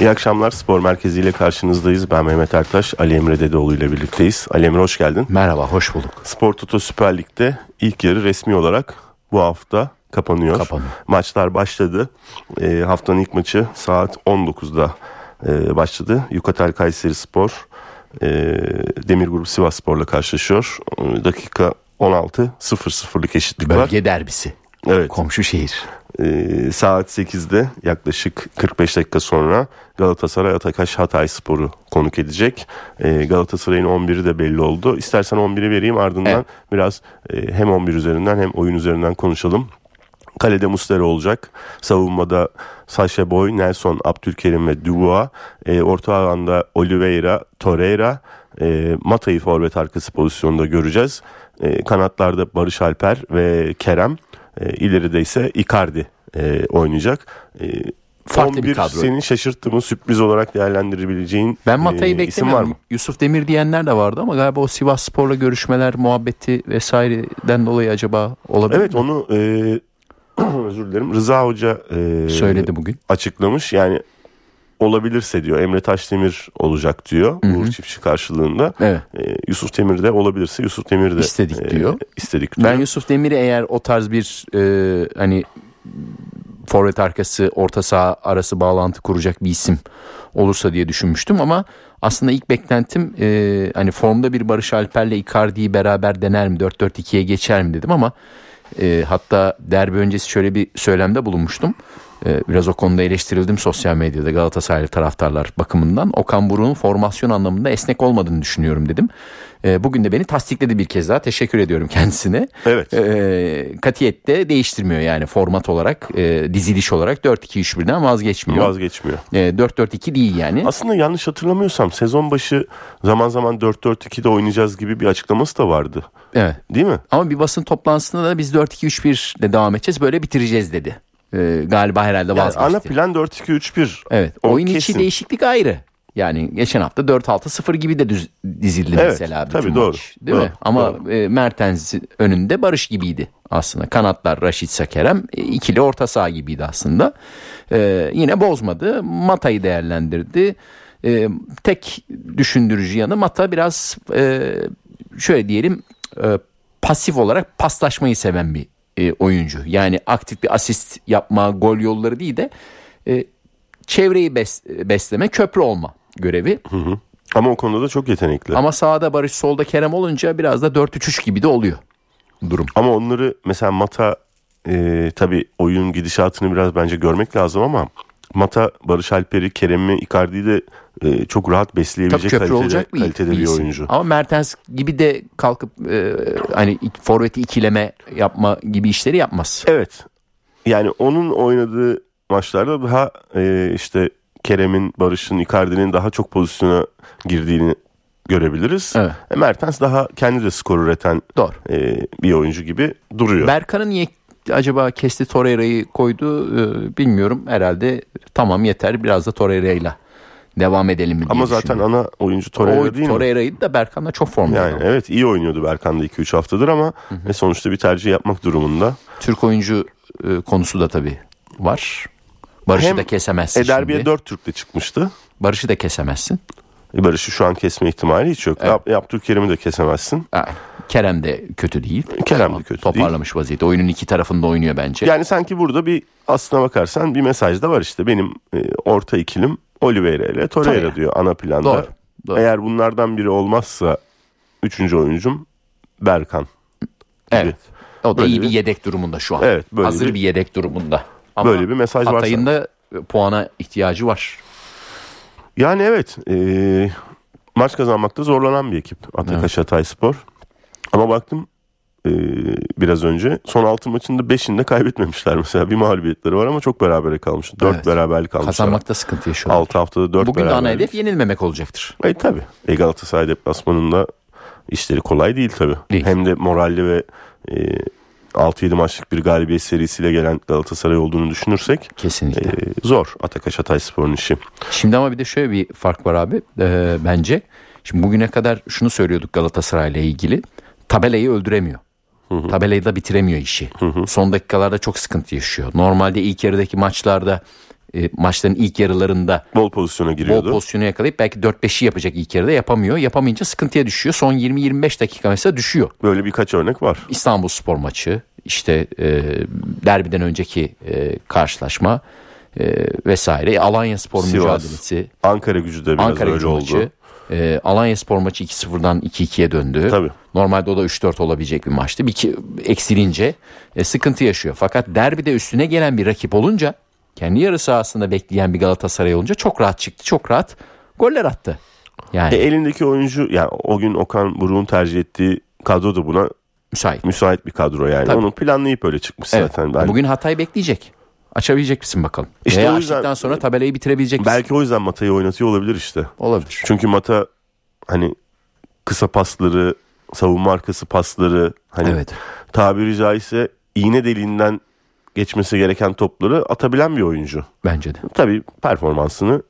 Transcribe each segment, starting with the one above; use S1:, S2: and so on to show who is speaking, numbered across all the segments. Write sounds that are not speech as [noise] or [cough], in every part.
S1: İyi akşamlar Spor Merkezi ile karşınızdayız. Ben Mehmet Ertaş, Ali Emre Dedeoğlu ile birlikteyiz. Ali Emre hoş geldin.
S2: Merhaba, hoş bulduk.
S1: Spor Toto Süper Lig'de ilk yarı resmi olarak bu hafta kapanıyor.
S2: Kapanıyor.
S1: Maçlar başladı. E, haftanın ilk maçı saat 19'da e, başladı. Yukatel Kayseri Spor e, Demir Grubu Sivas Spor'la karşılaşıyor. E, dakika 16 0-0'lık eşitlik
S2: Bölge
S1: var.
S2: Bölge derbisi.
S1: Evet.
S2: Komşu şehir.
S1: Ee, saat 8'de yaklaşık 45 dakika sonra Galatasaray Atakaş Hatay Sporu konuk edecek. Ee, Galatasaray'ın 11'i de belli oldu. İstersen 11'i vereyim ardından evet. biraz e, hem 11 üzerinden hem oyun üzerinden konuşalım. Kalede Mustera olacak. Savunmada Sasha Boy, Nelson, Abdülkerim ve Dubois. E, orta alanda Oliveira, Torreira. E, Mata'yı forvet arkası pozisyonda göreceğiz. E, kanatlarda Barış Alper ve Kerem. E, ileride ise Icardi e, oynayacak. E,
S2: Farklı
S1: 11
S2: bir kadro.
S1: senin şaşırttığın sürpriz olarak değerlendirebileceğin
S2: Ben Mata'yı
S1: e, isim var mı?
S2: beklemiyorum. Yusuf Demir diyenler de vardı ama galiba o Sivas Spor'la görüşmeler, muhabbeti vesaireden dolayı acaba olabilir
S1: Evet
S2: mi?
S1: onu e, [clears throat] özür dilerim Rıza Hoca e,
S2: Söyledi bugün.
S1: açıklamış. Yani olabilirse diyor Emre Taşdemir olacak diyor
S2: Hı hı.
S1: Uğur Çiftçi karşılığında.
S2: Evet.
S1: E, Yusuf Demir de olabilirse Yusuf Demir de
S2: İstedik diyor.
S1: istedik diyor.
S2: Ben Yusuf Demir'i eğer o tarz bir e, hani forvet arkası orta saha arası bağlantı kuracak bir isim olursa diye düşünmüştüm ama aslında ilk beklentim e, hani formda bir Barış Alper'le Icardi'yi beraber dener mi 4-4-2'ye geçer mi dedim ama e, hatta derbi öncesi şöyle bir söylemde bulunmuştum. E, biraz o konuda eleştirildim sosyal medyada Galatasaraylı taraftarlar bakımından. Okan Buruk'un formasyon anlamında esnek olmadığını düşünüyorum dedim. E, bugün de beni tasdikledi bir kez daha. Teşekkür ediyorum kendisine.
S1: Evet.
S2: E, katiyette değiştirmiyor yani format olarak, e, diziliş olarak 4-2-3-1'den vazgeçmiyor.
S1: Vazgeçmiyor.
S2: E, 4-4-2 değil yani.
S1: Aslında yanlış hatırlamıyorsam sezon başı zaman zaman 4-4-2'de oynayacağız gibi bir açıklaması da vardı.
S2: Evet.
S1: Değil mi?
S2: Ama bir basın toplantısında da biz 4-2-3-1 ile devam edeceğiz. Böyle bitireceğiz dedi. E, galiba herhalde
S1: Yani
S2: vazgeçti.
S1: ana plan 4-2-3-1.
S2: Evet.
S1: O
S2: oyun içi
S1: kesin.
S2: değişiklik ayrı. Yani geçen hafta 4-6-0 gibi de düz, dizildi
S1: Evet,
S2: mesela. bütün
S1: tabii doğru,
S2: maç, değil
S1: doğru,
S2: mi? Ama
S1: doğru.
S2: e, Mertens önünde Barış gibiydi aslında. Kanatlar Raşit Kerem e, ikili orta saha gibiydi aslında. E, yine bozmadı. Mata'yı değerlendirdi. E, tek düşündürücü yanı Mata biraz e, şöyle diyelim e, pasif olarak paslaşmayı seven bir e, oyuncu. Yani aktif bir asist yapma, gol yolları değil de e, çevreyi bes- besleme, köprü olma görevi.
S1: Ama o konuda da çok yetenekli. Ama,
S2: Ama sağda Barış, solda Kerem olunca biraz da 4-3-3 gibi de oluyor durum.
S1: onları mesela Mata e, tabii oyun gidişatını biraz bence görmek lazım ama Mata, Barış Alper'i, Kerem'i, Icardi'yi de e, çok rahat
S2: Tabii
S1: besleyebilecek
S2: köprü
S1: kalitede,
S2: olacak bir,
S1: kalitede bir
S2: isim.
S1: oyuncu.
S2: Ama Mertens gibi de kalkıp e, hani forveti ikileme yapma gibi işleri yapmaz.
S1: Evet. Yani onun oynadığı maçlarda daha e, işte Kerem'in, Barış'ın, Icardi'nin daha çok pozisyona girdiğini görebiliriz.
S2: Evet.
S1: E, Mertens daha kendi de skor üreten
S2: Doğru.
S1: e, bir oyuncu gibi duruyor.
S2: Berkan'ın niye acaba kesti Torreira'yı koydu e, bilmiyorum. Herhalde tamam yeter biraz da Torreira'yla devam edelim mi diye
S1: Ama zaten ana oyuncu Torreira
S2: o
S1: değil mi?
S2: Torreira'yı da Berkan'la çok formda.
S1: Yani evet iyi oynuyordu Berkan da 2-3 haftadır ama e, sonuçta bir tercih yapmak durumunda.
S2: Türk oyuncu e, konusu da tabii var. Barış'ı
S1: Hem
S2: da kesemezsin
S1: E derbiye
S2: şimdi.
S1: 4 Türk'le çıkmıştı.
S2: Barış'ı da kesemezsin.
S1: E, Barış'ı şu an kesme ihtimali hiç yok.
S2: Evet.
S1: Yap, Abdülkerim'i de kesemezsin.
S2: Ha, Kerem de kötü değil.
S1: Kerem de kötü
S2: Toparlamış vaziyette. Oyunun iki tarafında oynuyor bence.
S1: Yani sanki burada bir aslına bakarsan bir mesaj da var işte. Benim e, orta ikilim Oliveira ile Torreira
S2: Torreira.
S1: diyor ana planda.
S2: Doğru, doğru.
S1: Eğer bunlardan biri olmazsa üçüncü oyuncum Berkan.
S2: evet. O da
S1: Böyle
S2: iyi bir yedek durumunda şu an.
S1: Evet, böyle
S2: Hazır
S1: bir-
S2: bir, yedek durumunda. Ama
S1: Böyle bir mesaj var
S2: Hatay'ın da e, puana ihtiyacı var.
S1: Yani evet e, maç kazanmakta zorlanan bir ekip Atakaş Hatay Spor. Ama baktım e, biraz önce son 6 maçında 5'inde kaybetmemişler mesela. Bir mağlubiyetleri var ama çok berabere kalmış. 4
S2: Evet.
S1: beraberlik almışlar.
S2: Kazanmakta sıkıntı yaşıyorlar.
S1: 6 haftada 4
S2: Bugün de ana hedef yenilmemek olacaktır.
S1: E tabi. E Galatasaray deplasmanında işleri kolay değil tabi. Hem de moralli ve e, 6-7 maçlık bir galibiyet serisiyle gelen Galatasaray olduğunu düşünürsek
S2: Kesinlikle.
S1: e, zor Atakaş Hatay Spor'un işi.
S2: Şimdi ama bir de şöyle bir fark var abi e, bence. Şimdi bugüne kadar şunu söylüyorduk Galatasaray'la ilgili. Tabelayı öldüremiyor. Tabelayı da bitiremiyor işi. Son dakikalarda çok sıkıntı yaşıyor. Normalde ilk yarıdaki maçlarda e, maçların ilk yarılarında
S1: Bol pozisyona
S2: bol
S1: giriyordu.
S2: pozisyonu yakalayıp belki 4-5'i yapacak ilk yarıda yapamıyor. Yapamayınca sıkıntıya düşüyor. Son 20-25 dakika mesela düşüyor.
S1: Böyle birkaç örnek var.
S2: İstanbul Spor maçı, işte e, derbiden önceki e, karşılaşma e, vesaire. Alanya Spor
S1: Sivas.
S2: mücadelesi,
S1: Ankara gücü de biraz
S2: Ankara
S1: öyle
S2: gücü
S1: oldu.
S2: maçı. E, Alanya Spor maçı 2-0'dan 2-2'ye döndü.
S1: Tabii.
S2: Normalde o da 3-4 olabilecek bir maçtı. Bir eksilince e, sıkıntı yaşıyor. Fakat derbide üstüne gelen bir rakip olunca kendi yarı sahasında bekleyen bir Galatasaray olunca çok rahat çıktı. Çok rahat goller attı. Yani
S1: E, elindeki oyuncu yani o gün Okan Buruk'un tercih ettiği kadro da buna
S2: müsait.
S1: müsait bir kadro yani.
S2: Tabii.
S1: Onu planlayıp öyle çıkmış
S2: Evet.
S1: zaten. Ben,
S2: Bugün Hatay bekleyecek. Açabilecek misin bakalım?
S1: İşte
S2: Veya
S1: o yüzden-
S2: açtıktan sonra tabelayı bitirebilecek misin?
S1: belki o yüzden Mata'yı oynatıyor olabilir işte.
S2: Olabilir.
S1: Çünkü Mata hani kısa pasları, savunma arkası pasları hani
S2: Evet.
S1: tabiri caizse iğne deliğinden geçmesi gereken topları atabilen bir oyuncu.
S2: Bence de.
S1: Tabii performansını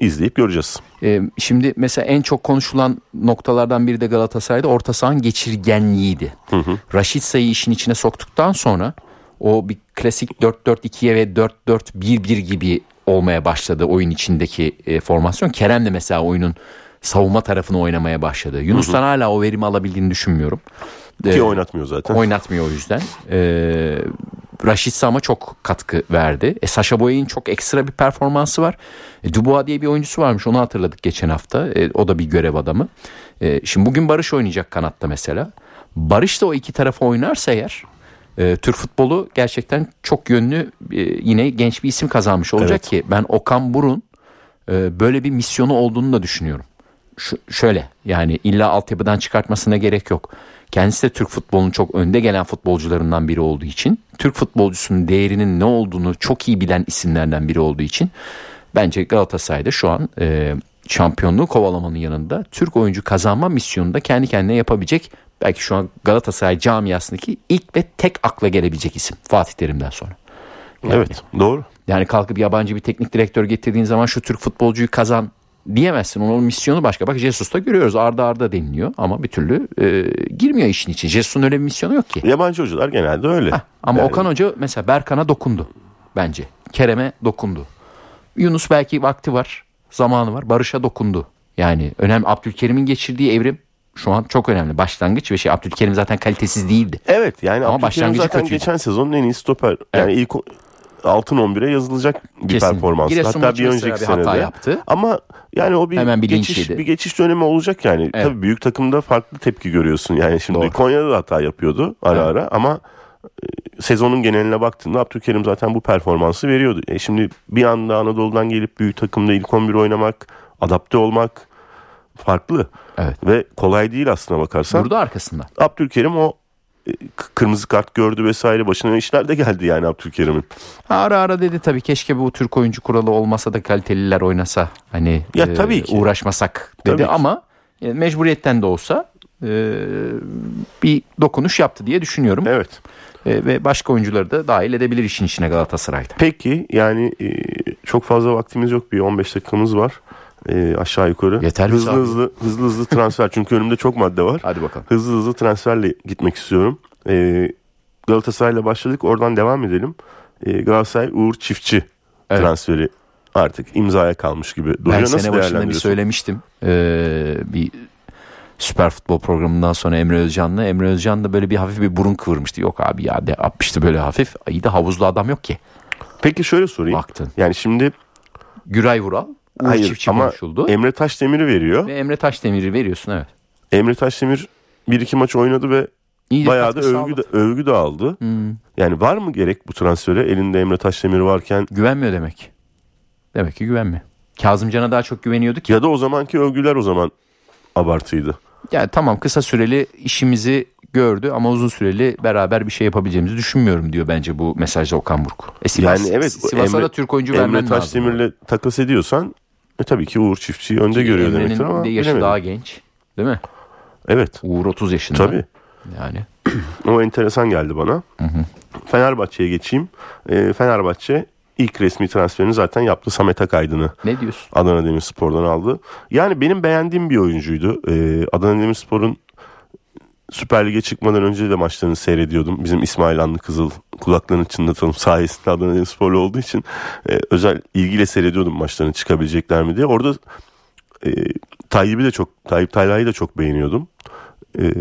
S1: izleyip göreceğiz.
S2: Ee, şimdi mesela en çok konuşulan noktalardan biri de Galatasaray'da orta sahanın geçirgenliğiydi. Raşit Say'ı işin içine soktuktan sonra o bir klasik 4-4-2'ye ve 4-4-1-1 gibi olmaya başladı oyun içindeki e, formasyon. Kerem de mesela oyunun savunma tarafını oynamaya başladı. Yunus'tan hala o verimi alabildiğini düşünmüyorum.
S1: Ki
S2: Ee,
S1: oynatmıyor zaten.
S2: Oynatmıyor o yüzden. Ee, Raşit ama çok katkı verdi. E, Sasha Boy'un çok ekstra bir performansı var. E, Dubois diye bir oyuncusu varmış onu hatırladık geçen hafta. E, o da bir görev adamı. E, şimdi bugün Barış oynayacak kanatta mesela. Barış da o iki tarafa oynarsa eğer e, Türk futbolu gerçekten çok yönlü e, yine genç bir isim kazanmış olacak
S1: Evet.
S2: ki ben Okan Burun e, böyle bir misyonu olduğunu da düşünüyorum. Şu, şöyle yani illa altyapıdan çıkartmasına gerek yok. Kendisi de Türk futbolunun çok önde gelen futbolcularından biri olduğu için Türk futbolcusunun değerinin ne olduğunu çok iyi bilen isimlerden biri olduğu için bence Galatasaray'da şu an e, şampiyonluğu kovalamanın yanında Türk oyuncu kazanma misyonunu da kendi kendine yapabilecek belki şu an Galatasaray camiasındaki ilk ve tek akla gelebilecek isim Fatih Terim'den sonra. Yani-
S1: Evet doğru.
S2: yani kalkıp yabancı bir teknik direktör getirdiğin zaman şu Türk futbolcuyu kazan diyemezsin. Onun misyonu başka. Bak Jesus'ta görüyoruz arda arda deniliyor ama bir türlü e, girmiyor işin içine. Jesus'un öyle bir misyonu yok ki.
S1: Yabancı hocalar genelde öyle.
S2: Heh, ama
S1: Yani
S2: Okan Hoca mesela Berkan'a dokundu bence. Kerem'e dokundu. Yunus belki vakti var, zamanı var. Barış'a dokundu. Yani önemli Abdülkerim'in geçirdiği evrim şu an çok önemli. Başlangıç ve şey Abdülkerim zaten kalitesiz değildi.
S1: Evet yani
S2: Ama
S1: Abdülkerim zaten
S2: kötüydü.
S1: geçen sezonun en iyi stoper. Yani ilk o- altın 11'e yazılacak bir
S2: Kesin.
S1: performans.
S2: Giresun
S1: Hatta bir önceki
S2: bir hata
S1: senede.
S2: yaptı.
S1: Ama yani o bir
S2: Hemen bir
S1: geçiş
S2: yedi.
S1: bir geçiş dönemi olacak yani.
S2: Evet.
S1: Tabii büyük takımda farklı tepki görüyorsun. Yani şimdi
S2: Doğru.
S1: Konya'da da hata yapıyordu ara
S2: Evet.
S1: ara ama sezonun geneline baktığında Abdülkerim zaten bu performansı veriyordu. E şimdi bir anda Anadolu'dan gelip büyük takımda ilk 11 oynamak, adapte olmak farklı.
S2: Evet.
S1: Ve kolay değil aslına bakarsan.
S2: Durdu arkasında.
S1: Abdülkerim o e, kırmızı kart gördü vesaire başına işler de geldi yani Abdülkerim'in.
S2: Ara ara dedi tabii keşke bu Türk oyuncu kuralı olmasa da kaliteliler oynasa. Hani
S1: Ya tabii ki.
S2: uğraşmasak dedi
S1: Tabii
S2: ama e, mecburiyetten de olsa e, bir dokunuş yaptı diye düşünüyorum.
S1: Evet.
S2: E, ve başka oyuncuları da dahil edebilir işin içine Galatasaray'da.
S1: Peki yani e, çok fazla vaktimiz yok bir 15 dakikamız var. E, aşağı yukarı.
S2: Yeter
S1: hızlı
S2: abi.
S1: hızlı hızlı hızlı transfer çünkü önümde çok madde var.
S2: Hadi bakalım.
S1: Hızlı hızlı transferle gitmek istiyorum. E, Galatasaray'la başladık oradan devam edelim. E, Galatasaray Uğur Çiftçi
S2: Evet.
S1: transferi artık imzaya kalmış gibi duruyor.
S2: Ben
S1: Nasıl
S2: sene başında bir söylemiştim. Ee, bir süper futbol programından sonra Emre Özcan'la. Emre Özcan da böyle bir hafif bir burun kıvırmıştı. Yok abi ya de yapmıştı böyle hafif. İyi de havuzlu adam yok ki.
S1: Peki şöyle sorayım.
S2: Baktın.
S1: Yani şimdi
S2: Güray Vural. Uğur
S1: hayır
S2: Çiftçi
S1: ama
S2: konuşuldu.
S1: Emre Taşdemir'i veriyor.
S2: Ve Emre Taşdemir'i veriyorsun evet.
S1: Emre Taşdemir bir iki maç oynadı ve
S2: İyi
S1: bayağı da övgü de, övgü de aldı.
S2: Hmm.
S1: Yani var mı gerek bu transfere? Elinde Emre Taşdemir varken
S2: Güvenmiyor demek. Demek ki güvenmiyor. Kazımcan'a daha çok güveniyordu ki.
S1: ya da o zamanki övgüler o zaman abartıydı.
S2: Yani tamam kısa süreli işimizi gördü ama uzun süreli beraber bir şey yapabileceğimizi düşünmüyorum diyor bence bu mesajda Okan Buruk. E Sivas,
S1: Yani evet,
S2: Sivas'a
S1: Emre-
S2: da Türk oyuncu
S1: Emre
S2: vermen lazım.
S1: Taşdemir'le takas ediyorsan e, tabii ki Uğur Çiftçi'yi önde görüyor
S2: Emre'nin
S1: demektir ama
S2: yaşı
S1: bilemedim.
S2: daha genç. Değil mi?
S1: Evet
S2: Uğur 30 yaşında.
S1: tabii.
S2: Yani [clears throat]
S1: O enteresan geldi bana. Fenerbahçe'ye geçeyim. E, Fenerbahçe ilk resmi transferini zaten yaptı. Samet Akaydın'ı
S2: ne diyorsun?
S1: Adana Demirspor'dan aldı. Yani benim beğendiğim bir oyuncuydu. Ee, Adana Demirspor'un Süper Lig'e çıkmadan önce de maçlarını seyrediyordum. Bizim İsmail Anlı Kızıl kulaklarını çınlatalım sayesinde Adana Demirsporlu olduğu için e, özel ilgiyle seyrediyordum maçlarını çıkabilecekler mi diye. Orada e, Tayyip'i de çok Tayyip Taylay'ı da çok beğeniyordum. E,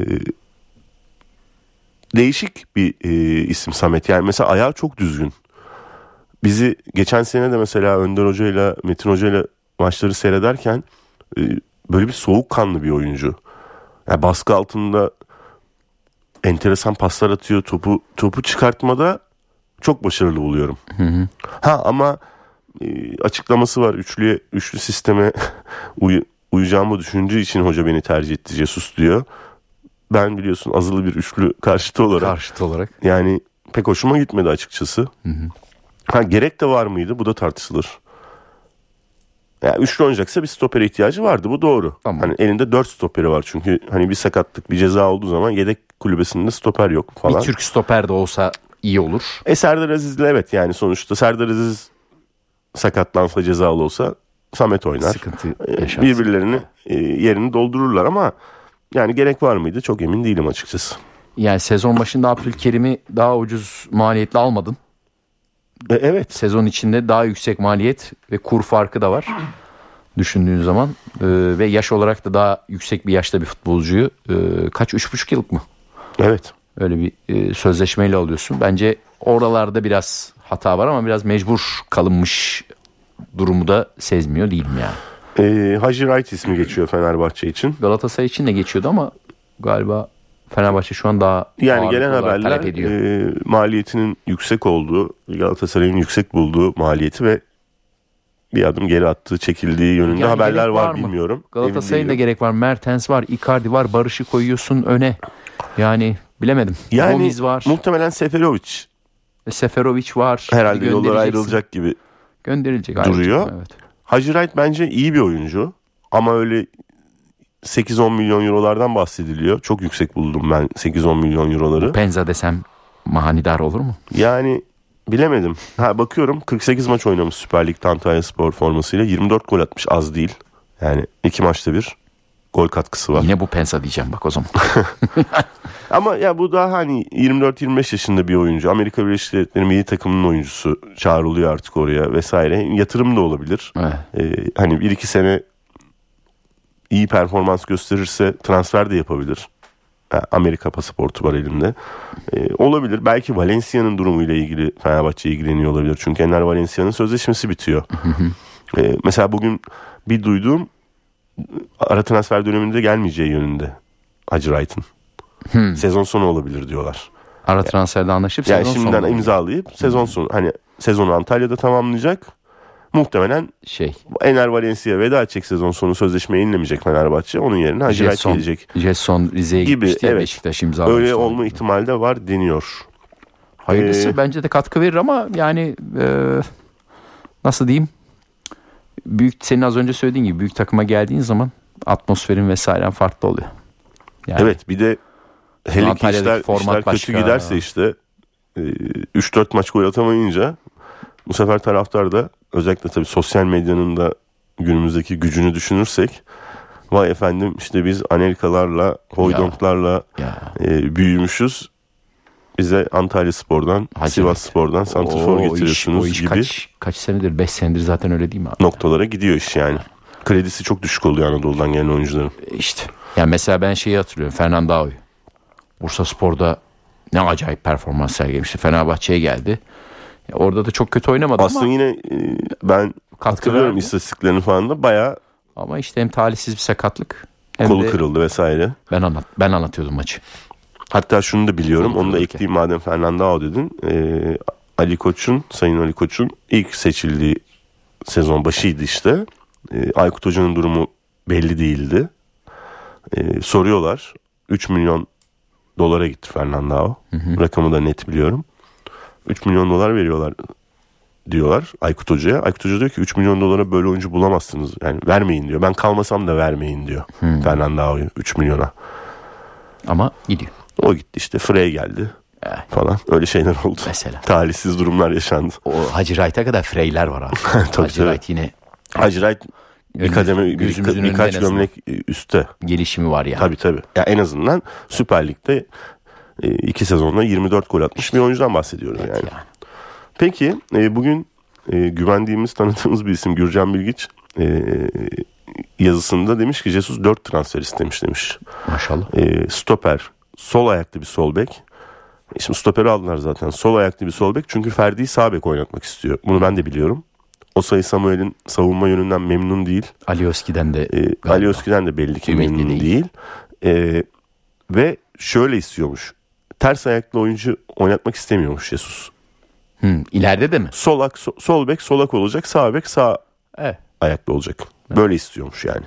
S1: değişik bir e, isim Samet. Yani mesela ayağı çok düzgün. Bizi geçen sene de mesela Önder Hoca ile Metin Hoca ile maçları seyrederken e, böyle bir soğukkanlı bir oyuncu. Yani baskı altında enteresan paslar atıyor. Topu topu çıkartmada çok başarılı buluyorum.
S2: Hı hı.
S1: Ha ama e, açıklaması var. Üçlü üçlü sisteme [laughs] uy, uyacağımı düşündüğü için hoca beni tercih etti Jesus diyor. Ben biliyorsun azılı bir üçlü karşıtı olarak
S2: Karşıt olarak.
S1: yani pek hoşuma gitmedi açıkçası.
S2: Hı hı.
S1: Ha gerek de var mıydı? Bu da tartışılır. Yani üçlü oynayacaksa bir stopere ihtiyacı vardı. Bu doğru.
S2: Tamam.
S1: Hani elinde dört stoperi var. Çünkü hani bir sakatlık, bir ceza olduğu zaman yedek kulübesinde stoper yok falan.
S2: Bir Türk stoper de olsa iyi olur.
S1: E Serdar Aziz'le evet yani sonuçta Serdar Aziz sakatlansa cezalı olsa Samet oynar.
S2: Sıkıntı
S1: E,
S2: yaşarsın.
S1: Birbirlerini e, yerini doldururlar ama yani gerek var mıydı çok emin değilim açıkçası.
S2: Yani sezon başında Abdülkerim'i daha ucuz maliyetli almadın.
S1: E, evet
S2: Sezon içinde daha yüksek maliyet ve kur farkı da var. Düşündüğün zaman Ee, ve yaş olarak da daha yüksek bir yaşta bir futbolcuyu ee, kaç üç buçuk yıllık mı?
S1: evet.
S2: Öyle bir e, sözleşmeyle alıyorsun. Bence oralarda biraz hata var ama biraz mecbur kalınmış durumu da sezmiyor değilim yani.
S1: E, Hacı Wright ismi geçiyor Fenerbahçe için.
S2: Galatasaray için de geçiyordu ama galiba Fenerbahçe şu an daha
S1: Yani gelen haberler e, maliyetinin yüksek olduğu, Galatasaray'ın yüksek bulduğu maliyeti ve bir adım geri attığı, çekildiği yönünde
S2: Yani
S1: haberler var,
S2: var mı?
S1: bilmiyorum.
S2: Galatasaray'ın da gerek var. Mertens var, Icardi var, Barış'ı koyuyorsun öne. Yani bilemedim.
S1: yani
S2: Gomis var,
S1: muhtemelen Seferovic
S2: Seferovic var.
S1: herhalde yollar ayrılacak gibi
S2: Gönderilecek.
S1: duruyor.
S2: Evet.
S1: Hacı Wright bence iyi bir oyuncu ama öyle 8-10 milyon eurolardan bahsediliyor. Çok yüksek buldum ben 8-10 milyon euroları.
S2: Penza desem manidar olur mu?
S1: Yani bilemedim. Ha bakıyorum 48 maç oynamış Süper Lig'de Antalya Spor formasıyla 24 gol atmış az değil. Yani iki maçta bir gol katkısı var.
S2: Yine bu Penza diyeceğim bak o zaman. [laughs]
S1: Ama ya bu daha hani 24-25 yaşında bir oyuncu. Amerika Birleşik Devletleri milli takımının oyuncusu çağrılıyor artık oraya vesaire. Yatırım da olabilir.
S2: Evet.
S1: Ee, hani bir iki sene iyi performans gösterirse transfer de yapabilir. Amerika pasaportu var elinde. Ee, olabilir. Belki Valencia'nın durumuyla ilgili Fenerbahçe ilgileniyor olabilir. Çünkü Enner Valencia'nın sözleşmesi bitiyor. Ee, mesela bugün bir duyduğum ara transfer döneminde gelmeyeceği yönünde Hacı Wright'ın.
S2: Hmm.
S1: Sezon sonu olabilir diyorlar.
S2: Ara transferde anlaşıp
S1: Yani
S2: sezon
S1: şimdiden
S2: sonunda
S1: imzalayıp sezon sonu hani sezonu Antalya'da tamamlayacak. Muhtemelen
S2: şey
S1: Ener Valencia veda edecek sezon sonu sözleşmeyi yenilemeyecek Fenerbahçe. Onun yerine Hacı Wright
S2: Jetson,
S1: gelecek.
S2: Jetson Rize'ye
S1: Gibi,
S2: gitmişti
S1: evet.
S2: Beşiktaş imzalamıştı.
S1: Öyle olma ihtimali de var deniyor.
S2: Hayırlısı
S1: Ee,
S2: bence de katkı verir ama yani e, nasıl diyeyim? Büyük senin az önce söylediğin gibi büyük takıma geldiğin zaman atmosferin vesairen farklı oluyor. Yani
S1: Evet bir de hele ki işler,
S2: format
S1: işler kötü
S2: başka.
S1: giderse işte e, 3-4 maç gol atamayınca bu sefer taraftar da özellikle tabii sosyal medyanın da günümüzdeki gücünü düşünürsek vay efendim işte biz Anelkalarla, Hoydonklarla e, büyümüşüz. Bize Antalya Spor'dan,
S2: Hacı
S1: Sivas Spor'dan santrfor
S2: o iş,
S1: getiriyorsunuz
S2: o iş
S1: gibi
S2: kaç, kaç senedir 5 senedir zaten öyle değil mi abi?
S1: noktalara gidiyor iş yani. Kredisi çok düşük oluyor Anadolu'dan gelen oyuncuların.
S2: İşte. Yani mesela ben şeyi hatırlıyorum. Fernando Bursa Spor'da ne acayip performans sergilemişti. Fenerbahçe'ye geldi. Orada da çok kötü oynamadı
S1: Aslında
S2: ama
S1: yine e, ben hatırlıyorum istatistiklerini falan da bayağı
S2: Ama işte hem talihsiz bir sakatlık hem
S1: kolu
S2: de
S1: kırıldı vesaire.
S2: ben anlat ben anlatıyordum maçı.
S1: Hatta şunu da biliyorum.
S2: Kolu
S1: Onu da
S2: kırıldı
S1: ekleyeyim madem Fernando dedin. Ee, Ali Koç'un, Sayın Ali Koç'un ilk seçildiği sezon başıydı işte. Ee, Aykut Hoca'nın durumu belli değildi. Ee, soruyorlar. 3 milyon dolara gitti Fernando. Rakamı da net biliyorum. 3 milyon dolar veriyorlar diyorlar Aykut Hoca'ya. Aykut Hoca diyor ki 3 milyon dolara böyle oyuncu bulamazsınız. Yani vermeyin diyor. Ben kalmasam da vermeyin diyor. Fernando'yu 3 milyona.
S2: Ama gidiyor.
S1: O gitti işte Frey geldi
S2: Eh,
S1: falan öyle şeyler oldu.
S2: Mesela.
S1: Talihsiz durumlar yaşandı.
S2: O Hacı Wright'a kadar Freyler var abi. [laughs]
S1: Tabii,
S2: Hacı
S1: tabii.
S2: Wright yine
S1: Hacı Wright bir kademe bir, birkaç gömlek e, üstte.
S2: gelişimi var yani.
S1: Tabii tabii. Ya en azından Süper Lig'de iki sezonda 24 gol atmış bir oyuncudan bahsediyoruz yani.
S2: yani.
S1: Peki e, bugün e, güvendiğimiz tanıdığımız bir isim Gürcan Bilgiç e, yazısında demiş ki Jesus 4 transfer istemiş demiş.
S2: Maşallah.
S1: E, stoper, sol ayaklı bir sol bek. E, Şimdi stoperi aldılar zaten. Sol ayaklı bir sol bek çünkü Ferdi'yi sağ bek oynatmak istiyor. Bunu ben de biliyorum. O sayı Samuel'in savunma yönünden memnun değil.
S2: Alioski'den de
S1: E,
S2: galiba.
S1: Ali Özki'den de belli ki
S2: Ümitli
S1: memnun
S2: değil.
S1: değil. E, ve şöyle istiyormuş. Ters ayaklı oyuncu oynatmak istemiyormuş Jesus.
S2: Hı, ileride de mi?
S1: Solak, so- sol bek solak olacak. Sağ bek sağ
S2: Evet.
S1: ayaklı olacak. Böyle istiyormuş yani.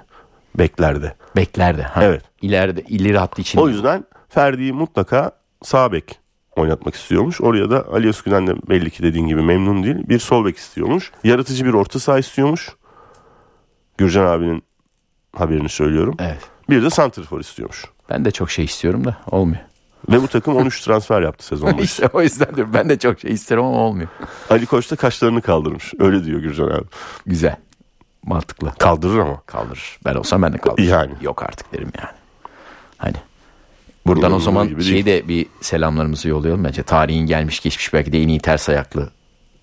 S1: Beklerde.
S2: Beklerde. Ha.
S1: Evet.
S2: İleride ileri hattı için.
S1: O yüzden Ferdi'yi mutlaka sağ bek oynatmak istiyormuş. Oraya da Ali Özgü'den de belli ki dediğin gibi memnun değil. Bir sol bek istiyormuş. Yaratıcı bir orta saha istiyormuş. Gürcan abinin haberini söylüyorum.
S2: Evet.
S1: Bir de santrfor istiyormuş.
S2: Ben de çok şey istiyorum da olmuyor.
S1: Ve bu takım 13 [laughs] transfer yaptı sezon başı.
S2: İşte o yüzden diyorum. Ben de çok şey isterim ama olmuyor.
S1: Ali Koç da kaşlarını kaldırmış. Öyle diyor Gürcan abi.
S2: Güzel. Mantıklı.
S1: Kaldırır ama.
S2: Kaldırır. Ben olsam ben de kaldırırım.
S1: Yani.
S2: Yok artık derim yani. Hani. Buradan o
S1: Olduğu
S2: zaman şeyi de bir selamlarımızı yollayalım bence. Tarihin gelmiş geçmiş belki de en iyi ters ayaklı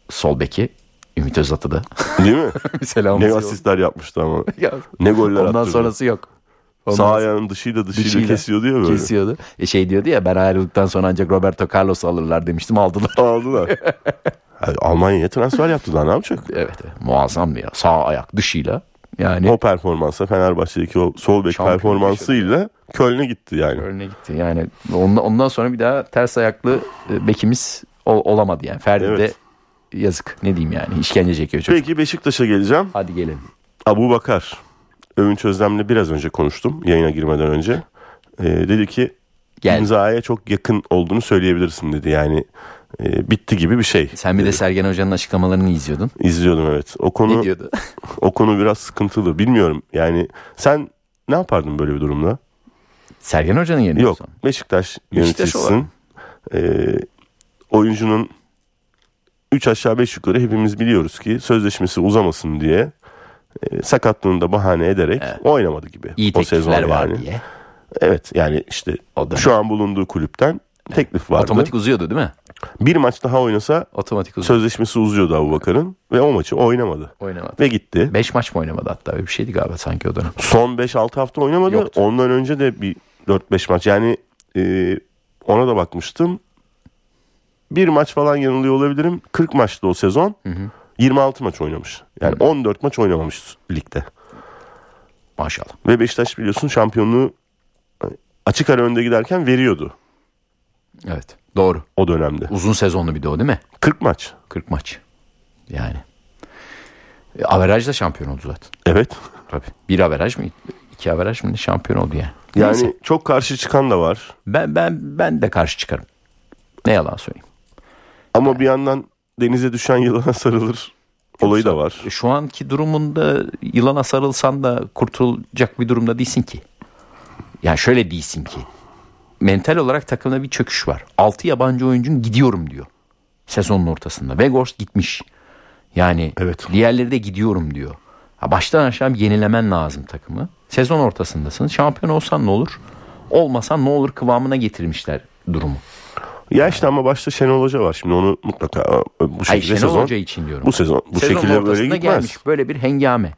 S2: sol beki. Ümit Özat'ı da
S1: Değil mi? [laughs]
S2: bir
S1: ne
S2: selamımızı yollayalım.
S1: asistler yapmıştı ama. [laughs]
S2: Ya,
S1: Ne goller
S2: Ondan
S1: attırdı.
S2: sonrası yok. Ondan
S1: Sağ ayağının dışıyla dışıyla,
S2: dışıyla
S1: kesiyordu ya böyle.
S2: kesiyordu. E şey diyordu ya ben ayrıldıktan sonra ancak Roberto Carlos alırlar demiştim aldılar. [laughs]
S1: Aldılar. Yani Almanya'ya transfer yaptılar ne yapacak? [laughs]
S2: Evet, evet muazzamdı ya. Sağ ayak dışıyla. Yani
S1: O performansa Fenerbahçe'deki o sol bek performansıyla Köln'e gitti yani.
S2: önüne gitti. Yani ondan, ondan sonra bir daha ters ayaklı e, bekimiz ol- olamadı yani. Ferdi
S1: Evet.
S2: de yazık ne diyeyim yani işkence çekiyor çocuk.
S1: Peki Beşiktaş'a geleceğim.
S2: Hadi gelin.
S1: Abu Bakar. Övünç Özlem'le biraz önce konuştum yayına girmeden önce. Ee, dedi ki
S2: Gel.
S1: imzaya çok yakın olduğunu söyleyebilirsin dedi. Yani e, bitti gibi bir şey.
S2: Sen bir de Sergen Hoca'nın açıklamalarını izliyordun.
S1: İzliyordum evet. O konu
S2: Ne diyordu? [laughs]
S1: o konu biraz sıkıntılı. Bilmiyorum. Yani sen ne yapardın böyle bir durumda?
S2: Sergen Hoca'nın yerine
S1: Yok.
S2: olsam.
S1: Beşiktaş
S2: Beşiktaş
S1: yöneticisin. Ee, oyuncunun 3 aşağı 5 yukarı hepimiz biliyoruz ki sözleşmesi uzamasın diye e, sakatlığını da bahane ederek oynamadı gibi.
S2: İyi
S1: o sezon
S2: var
S1: yani.
S2: diye.
S1: Evet yani işte
S2: O dönem.
S1: şu an bulunduğu kulüpten teklif vardı.
S2: Otomatik uzuyordu değil mi?
S1: Bir maç daha oynasa
S2: Otomatik uzuyordu.
S1: sözleşmesi uzuyordu Abubakar'ın ve o maçı oynamadı.
S2: Oynamadı.
S1: Ve gitti.
S2: 5 maç mı oynamadı hatta öyle bir şeydi galiba sanki o dönem.
S1: Son 5-6 hafta oynamadı.
S2: Yoktu.
S1: Ondan önce de bir 4-5 maç. Yani e, ona da bakmıştım. Bir maç falan yanılıyor olabilirim. 40 maçtı o sezon. 26 maç oynamış. Yani 14 maç oynamamış ligde.
S2: Maşallah.
S1: Ve Beşiktaş biliyorsun şampiyonluğu e, açık ara önde giderken veriyordu
S2: Evet doğru.
S1: o dönemde.
S2: Uzun sezonlu bir de o değil mi?
S1: 40 maç.
S2: 40 maç. Yani. E, averajla şampiyon oldu zaten.
S1: Evet.
S2: Tabii. Bir averaj mı? İki averaj mı? Şampiyon oldu yani.
S1: Yani
S2: Neyse.
S1: çok karşı çıkan da var.
S2: Ben, ben, ben de karşı çıkarım. Ne yalan söyleyeyim.
S1: Ama bir yandan denize düşen yılana sarılır olayı da var.
S2: Şu anki durumunda yılana sarılsan da kurtulacak bir durumda değilsin ki. Yani şöyle değilsin ki. Mental olarak takımda bir çöküş var. 6 yabancı oyuncun gidiyorum diyor. Sezonun ortasında. Weghorst gitmiş. Yani
S1: Evet.
S2: diğerleri de gidiyorum diyor. Ha, baştan aşağı bir yenilemen lazım takımı. Sezon ortasındasın. Şampiyon olsan ne olur? Olmasan ne olur kıvamına getirmişler durumu.
S1: Ya işte ama başta Şenol Hoca var. Şimdi onu mutlaka bu
S2: Hayır
S1: şekilde
S2: Şenol
S1: sezon
S2: Hoca için diyorum.
S1: bu sezon bu
S2: Sezon
S1: şekilde böyle gitmez.
S2: gelmiş böyle bir hengame.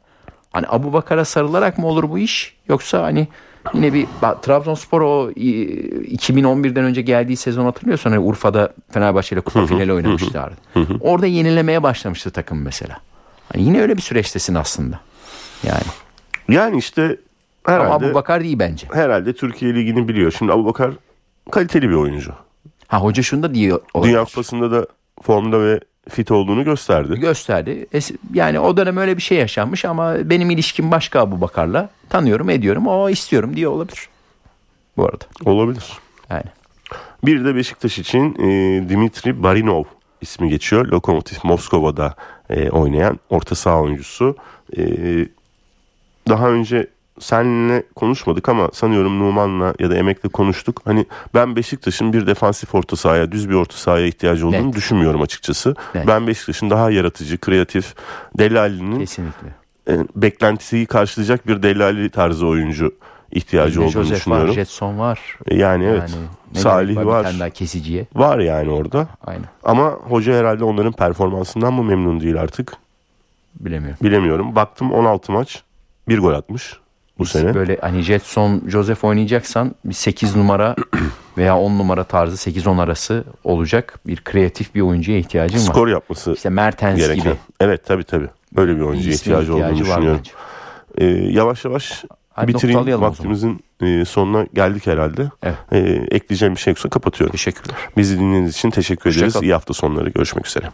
S2: Hani Abu Bakar'a sarılarak mı olur bu iş? Yoksa hani yine bir Trabzonspor o e, 2011'den önce geldiği sezon hatırlıyorsan hani Urfa'da Fenerbahçe ile kupa finali oynamışlardı. Orada yenilemeye başlamıştı takım mesela. Hani yine öyle bir süreçtesin aslında. Yani.
S1: Yani işte
S2: Ama
S1: herhalde
S2: Abu Bakar değil bence.
S1: herhalde Türkiye ligini biliyor. Şimdi Abubakar kaliteli bir oyuncu.
S2: Ha hoca şunu da diyor. o-
S1: Dünya Kupası'nda da formda ve fit olduğunu gösterdi.
S2: gösterdi. Yani o dönem öyle bir şey yaşanmış ama benim ilişkim başka Abu Bakar'la. Tanıyorum ediyorum o istiyorum diye olabilir. Bu arada
S1: Olabilir.
S2: yani.
S1: Bir de Beşiktaş için e, Dimitri Barinov ismi geçiyor. Lokomotiv Moskova'da e, oynayan orta saha oyuncusu. E, daha önce seninle konuşmadık ama sanıyorum Numan'la ya da Emek'le konuştuk. Hani ben Beşiktaş'ın bir defansif orta sahaya, düz bir orta sahaya ihtiyacı olduğunu
S2: Net.
S1: düşünmüyorum açıkçası.
S2: Net.
S1: Ben Beşiktaş'ın daha yaratıcı, kreatif, Delali'nin
S2: Kesinlikle.
S1: e, beklentisiyi karşılayacak bir Delali tarzı oyuncu ihtiyacı olduğunu
S2: Joseph
S1: düşünüyorum.
S2: var, Jetson var.
S1: E, Yani evet.
S2: Yani
S1: Salih
S2: Bir
S1: var.
S2: tane daha kesiciye.
S1: Var yani orada.
S2: Aynen.
S1: Ama hoca herhalde onların performansından mı memnun değil artık?
S2: Bilemiyorum.
S1: Bilemiyorum. Baktım 16 maç. Bir gol atmış bu sene.
S2: Böyle hani Jetson, Joseph oynayacaksan bir 8 numara [clears throat] veya 10 numara tarzı 8-10 arası olacak bir kreatif bir oyuncuya ihtiyacın var.
S1: Skor yapması
S2: İşte Mertens
S1: gereken.
S2: gibi.
S1: Evet tabii tabii. Böyle bir oyuncuya ihtiyacı, olduğunu
S2: ihtiyacı var
S1: düşünüyorum. Ee, yavaş yavaş
S2: Hadi
S1: bitireyim. Vaktimizin e, sonuna geldik herhalde.
S2: Evet.
S1: Ee, ekleyeceğim bir şey yoksa kapatıyorum.
S2: Teşekkürler.
S1: Bizi dinlediğiniz için teşekkür
S2: Hoşça
S1: ederiz.
S2: kalın.
S1: İyi hafta sonları. Görüşmek üzere.